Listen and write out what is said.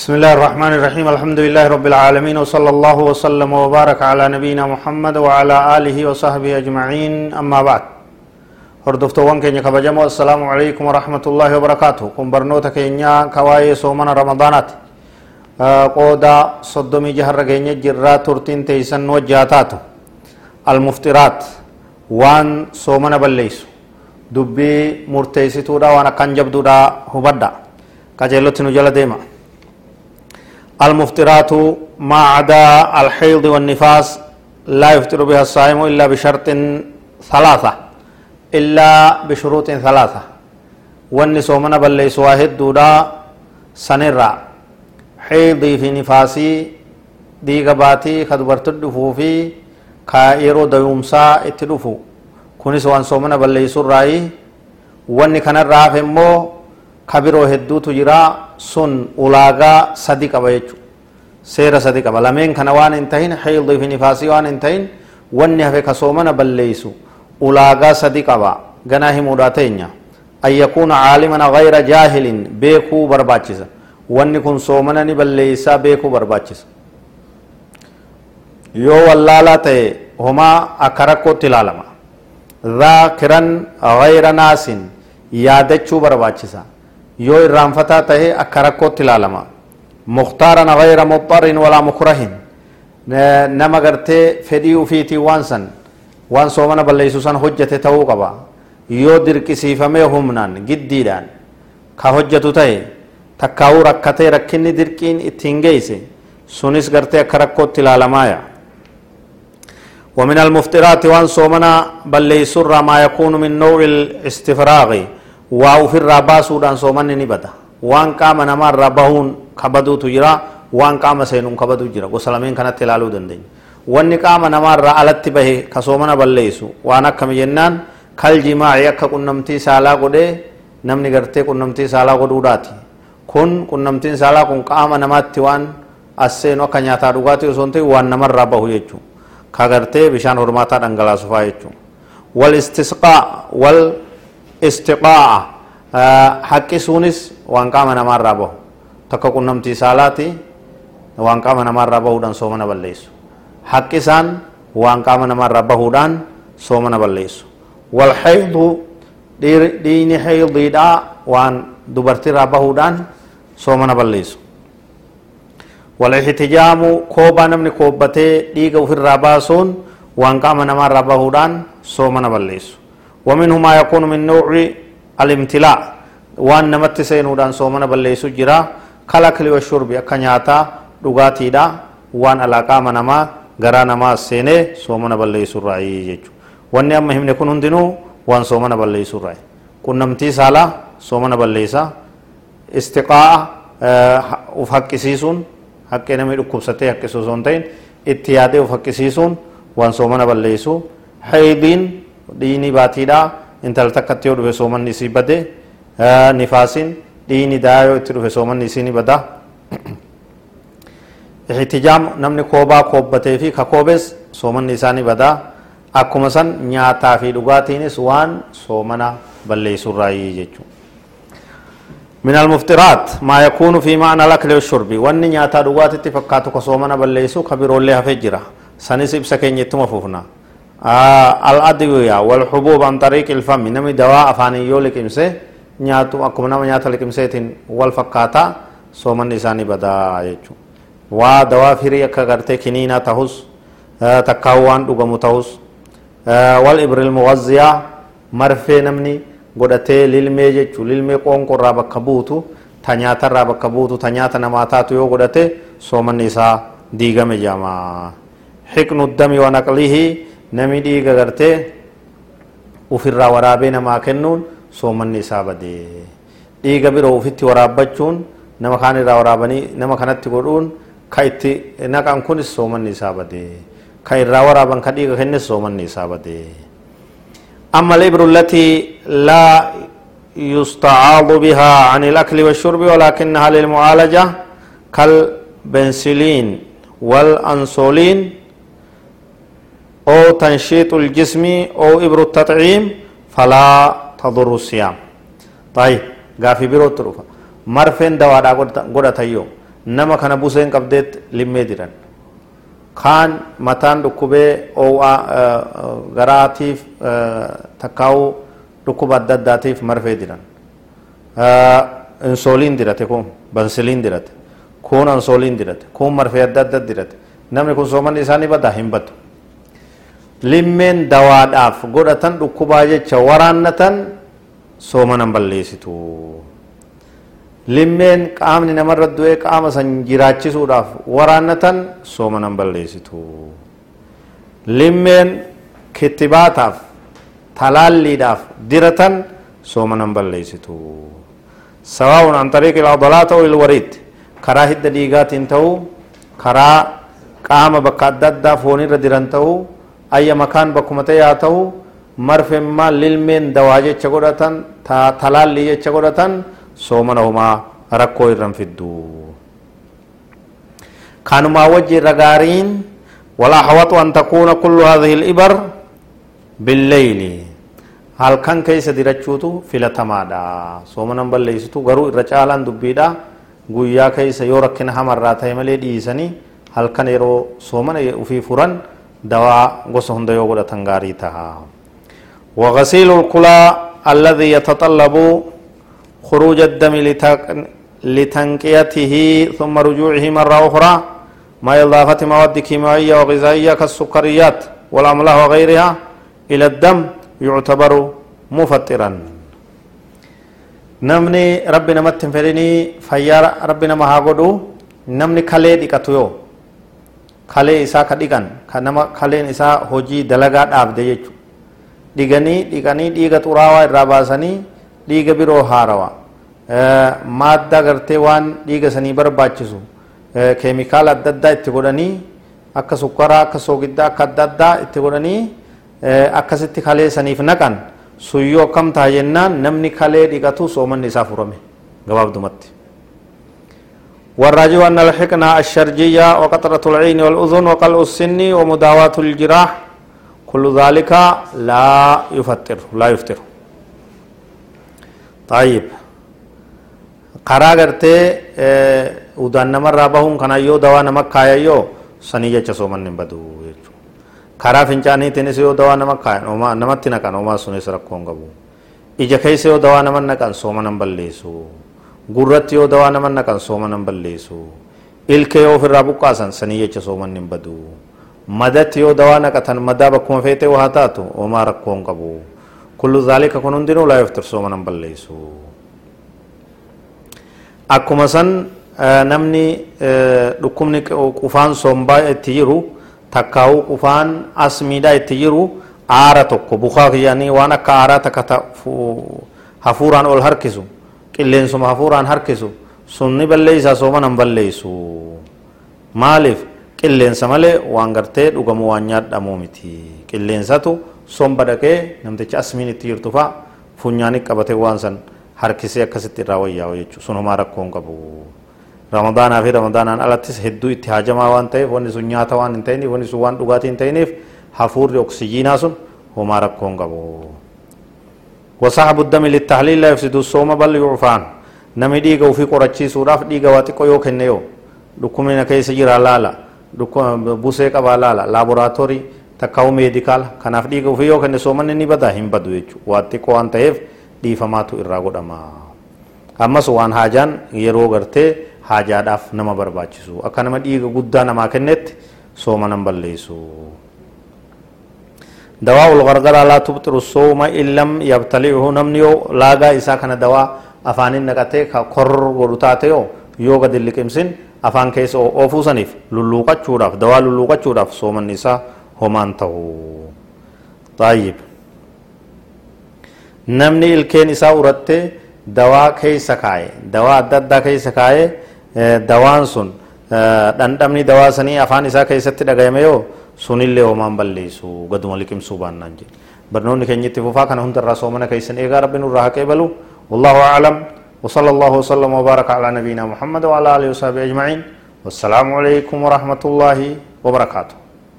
بسم الله الرحمن الرحيم. الحمد لله رب العالمين وصلى الله وسلم وبارك على نبينا محمد وعلى آله وصحبه أجمعين. أما بعد هردفتوان كينيا كبجمو السلام عليكم ورحمة الله وبركاته. كم برنوتا كينيا كواي سومنا رمضانات. قودا صدومي جهر كينيا جرا ترتين تيسن وجاتاتو. المفترات وان سومنا بليسو. دبي مرتيسيتو دا وأنا كنجبدو دا هبدا. كجلوت نجل ديما. المفترات ما عدا الحيض والنفاس لا يفطر بها الصائم إلا بشرط ثلاثة إلا بشروط ثلاثة. واني صومنا بل ليس واحد دودا سنرا حيضي في نفاسي دي قباتي خدبرت الدفو في كايرو دومسا اتدفو. كوني سوان صومنا بل ليس الرأي. واني كان الرافع kabiroo hedduutu jira. Sun ulaagaa sadi qaba jechu seera sadi qaba lameen kana waan hin tahin haydii fi nifaasii waan hin tahin wanni hafe kasoomana balleeysu ulaagaa sadi qaba ganaa himuudhaa teenya. An yakuuna caaliman gayra jaahilin beekuu barbaachisa. Wanni kun soomana ni balleeysaa beekuu barbaachisa. Yoo wallaalaa ta'e homaa akka rakkootti ilaalama. Dhaakiran gayra naasin yaadachuu barbaachisa yoo irraanfataa tahe akka rakkootti ilaalama muktaaran gayra muxarin walaa mukrahin nama gartee fedhii ufiitii waan san waan soomana balleeysu san hojjate ta'uu qaba yoo dirqisiifamee humnaan giddiidhaan ka hojjatu ta'e takkaa'uu rakkatee rakkinni dirqiin ittiin geeyse sunis gartee akka rakkootti ilaalamaaya ومن المفطرات وان صومنا بل ما يكون من نوع الاستفراغ waa ufirraa baasuudhaan soomanni ni bada waan qaama namaarraa bahuun kabaduutu jira waan qaama seenuun kabaduu jira gosa lameen kanatti ilaaluu dandeenya wanni qaama namaarraa alatti bahe ka soomana balleessu waan akkami jennaan kal jimaaci akka qunnamtii saalaa godhee namni gartee qunnamtii saalaa godhuudhaati kun qunnamtiin saalaa kun qaama namaatti waan as seenu akka nyaataa dhugaatii osoo hin ta'in waan namarraa bahu jechuudha ka bishaan hormaataa dhangalaasufaa jechuudha wal istisqaa wal istiqaa'a eh, haqqisuunis waan qaama namaarraa bahu takka qunnamtii saalaati waan qaama namaarraa bahuudhaan soomana balleessu haqqisaan waan qaama dida bahuudhaan soomana balleessu walxaydu dhiini haydiidhaa waan dubartirraa bahuudhaan soomana balleessu walixtijaamu koobaa namni koobbatee dhiiga ufirraa baasuun waan qaama namaarraa bahuudhaan soomana balleessu ومنه ما يكون من نوع الامتلاء وان نمت سينودان سومنا بليسو جرا كلاكل والشرب اكا نياتا دغاتي دا وان علاقا منما غرا نما سينه سومنا بليسو راي جچو wanni amma himne kun hundinuu waan soomana balleeysuu irraa qunnamtii saalaa soomana balleeysa istiqaa'a uf haqqisiisuun haqqee namni dhukkubsatee haqqisu osoo hin ta'in itti yaadee uf haqqisiisuun waan soomana balleeysu haydiin dhiini baatiidha intala takkatti yoo dhufe soomanni isii bade nifaasin dhiini daa yoo itti dhufe soomanni isii ni bada ihtijaam namni koobaa koobbatee fi ka koobes soomanni isaa ni bada akkuma san nyaataa fi dhugaatiinis waan soomana balleeysurraayii jechuudha من المفطرات ما يكون في معنى الأكل والشرب واني نياتا دوغاتي فكاتو كسومنا بليسو كبيرو اللي هفجرة سنس إبسكين يتم الأدوية والحبوب عن طريق الفم نمي دواء أفاني يو لكمسه نياتو أكم نما نياتا لكمسيتين والفكاتا سومن نساني بدا يجو tahus takkaa waan dhugamu tahus wal ibril muwazziyaa marfee namni godhatee lilmee jechuu lilmee qoonqorraa bakka buutu ta nyaatarraa bakka buutu ta nyaata namaa taatu yoo godhate soomanni isaa diigame jaamaa hiqnu dami wa naqlihi nami dhiiga gartee ufirraa waraabee namaa kennuun soomanni isaa badee dhiiga biroo ufitti waraabbachuun nama kaan irraa waraabanii nama kanatti godhuun ka itti naqan kunis soomanni isaa badee ka irraa waraaban ka dhiiga kennis soomanni isaa badee أما الإبر التي لا يستعاض بها عن الأكل والشرب ولكنها للمعالجة كالبنسلين والأنسولين أو تنشيط الجسم أو إبر التطعيم فلا تضر الصيام طيب غافي برو تروفا مرفين دوادا غدا تيو nama kana buseen qabdeetti limmee jiran kaan mataan dhukkubee oow'aa garaatiif takkaa'uu dhukkuba adda addaatiif marfee jiran insooliin dirate kun bansiliin dirate kun ansooliin dirate kun marfee adda adda dirate namni kun soomanni isaanii badaa hin badu limmeen dawaadhaaf godhatan dhukkubaa jecha waraannatan soomanan balleessitu limmeen qaamni namarra du'ee qaama san jiraachisuudhaaf waraannatan soomanan balleessitu limmeen kittibaataaf talaalliidhaaf diratan soomanan balleessitu sawaa'un an tariiqi il'adalaa ta'u ilwariitti karaa hidda dhiigaatiin ta'uu karaa qaama bakka adda addaa foonirra diran ta'uu ayya makaan bakkumate yaa ta'u marfemmaa lilmeen dawaa jecha godhatan talaalli jecha godhatan sooma nahumaa rakkoo irran fiddu. Kanumaa wajji irra gaariin والأحوط أن تكون كل هذه الإبر halkan keessa dirachuutu filatamaadha. درجوتو في لتمادا سومنا بلليستو غرو رجالا دبيدا keessa yoo يوركن همرات هيملي malee هل halkan yeroo سومنا ufii furan gosa hunda yoo godhatan gaarii taha وغسيل الكلى الذي يتطلب خروج الدم لتنقيته ثم رجوعه مرة أخرى مع إضافة مواد كيميائية وغذائية كالسكريات والأملاح وغيرها إلى الدم يعتبر مفطرا. namni rabbi namatti hin fedhinii fayyaa rabbi nama haa godhu namni kalee isaa ka dhiqan ka nama kaleen isaa hojii dalagaa dhaabde jechu dhiganii dhiqanii dhiiga xuraawaa irraa baasanii dhiiga biroo haarawa maadda gartee waan dhiiga sanii barbaachisu keemikaala adda addaa itti godhanii akka sukkaraa akka soogiddaa akka adda addaa itti godhanii akkasitti kalee saniif naqan suyyoo akkam ta'a jennaan namni kalee dhiqatu soomanni isaa furame gabaabdumatti والراجع أن الحقنة الشرجية وقطرة العين والأذن وقلع السن ومداواة الجراح كل ذلك لا يفطر لا يفطر طيب karaa gartee udaan namarraa bahuun kana yoo dawaa nama kaaya yoo sanii jecha soomanni hin badu jechuudha karaa fincaaniitiinis yoo dawaa nama kaayan namatti naqan homaa sunis rakkoon qabu ija keessa yoo dawaa nama naqan soomanan balleessu gurratti yoo dawaa nama naqan soomanan balleessu ilkee yoo ofirraa buqqaasan sanii jecha soomanni hin badu madatti yoo dawaa naqatan madaa bakkuma feetee waa taatu homaa rakkoon qabu kullu zaalika kun hundinuu laa yaftir soomanan balleessu akkuma san namni dhukkubni qufaan sombaa itti jiru takkaa'uu qufaan asmiidhaa itti jiru aara tokko bukaa kiyyanii waan akka aaraa takka hafuuraan ol harkisu qilleensuma hafuuraan harkisu sunni balleeysaa soomanan balleeysu maaliif qilleensa malee waan gartee dhugamu waan nyaadhamuu miti qilleensatu somba dhaqee namticha asmiin itti jirtu fa'a funyaanii qabatee waan san harkisee akkasitti irraa wayyaa'u jechuudha sun homaa rakkoo hin qabu. ramadaanaa fi ramadaanaan alattis hedduu itti haajamaa waan ta'eef wanni sun nyaata waan hin ta'iniif wanni sun waan dhugaatii hin ta'iniif hafuurri oksijiinaa sun homaa rakkoo hin qabu. wasaa budda milittahliilla ibsitu sooma bal yucfaan namni dhiiga ufii qorachiisuudhaaf dhiiga waa xiqqoo yoo kenne yoo dhukkubina keessa jira laala busee qabaa laala laaboraatoorii takkaa'u meedikaala kanaaf dhiiga ufii yoo kenne soomanni ni badaa hin badu jechuudha waa xiqqoo waan ta'eef dhiifamaatu irraa godhama ammas waan haajaan yeroo gartee haajaadhaaf nama barbaachisu akka nama dhiiga guddaa namaa kennetti sooma nan balleessu ul gargaraa laa tubxiru sooma in lam yabtali'uhu namni yoo laagaa isaa kana dawaa afaanin naqatee ka kor godhu taate yoo yoo gadi liqimsin afaan keessa oofuu saniif lulluuqachuudhaaf dawaa lulluuqachuudhaaf soomanni isaa homaan ta'u xaayib namni ilkeen isaa uratte dawaa keessa kaaye dawaa adda addaa keessa kaaye dawaan sun dhandhamni dawaa sunillee homaan balleessu gaduma liqimsuu baannaan jedhe barnoonni keenya itti fufaa kana hundarraa soomana keessan eegaa rabbi nurraa haqee balu wallahu aclam وصلى الله وسلم وبارك على نبينا محمد وعلى اله وصحبه اجمعين والسلام عليكم ورحمه الله وبركاته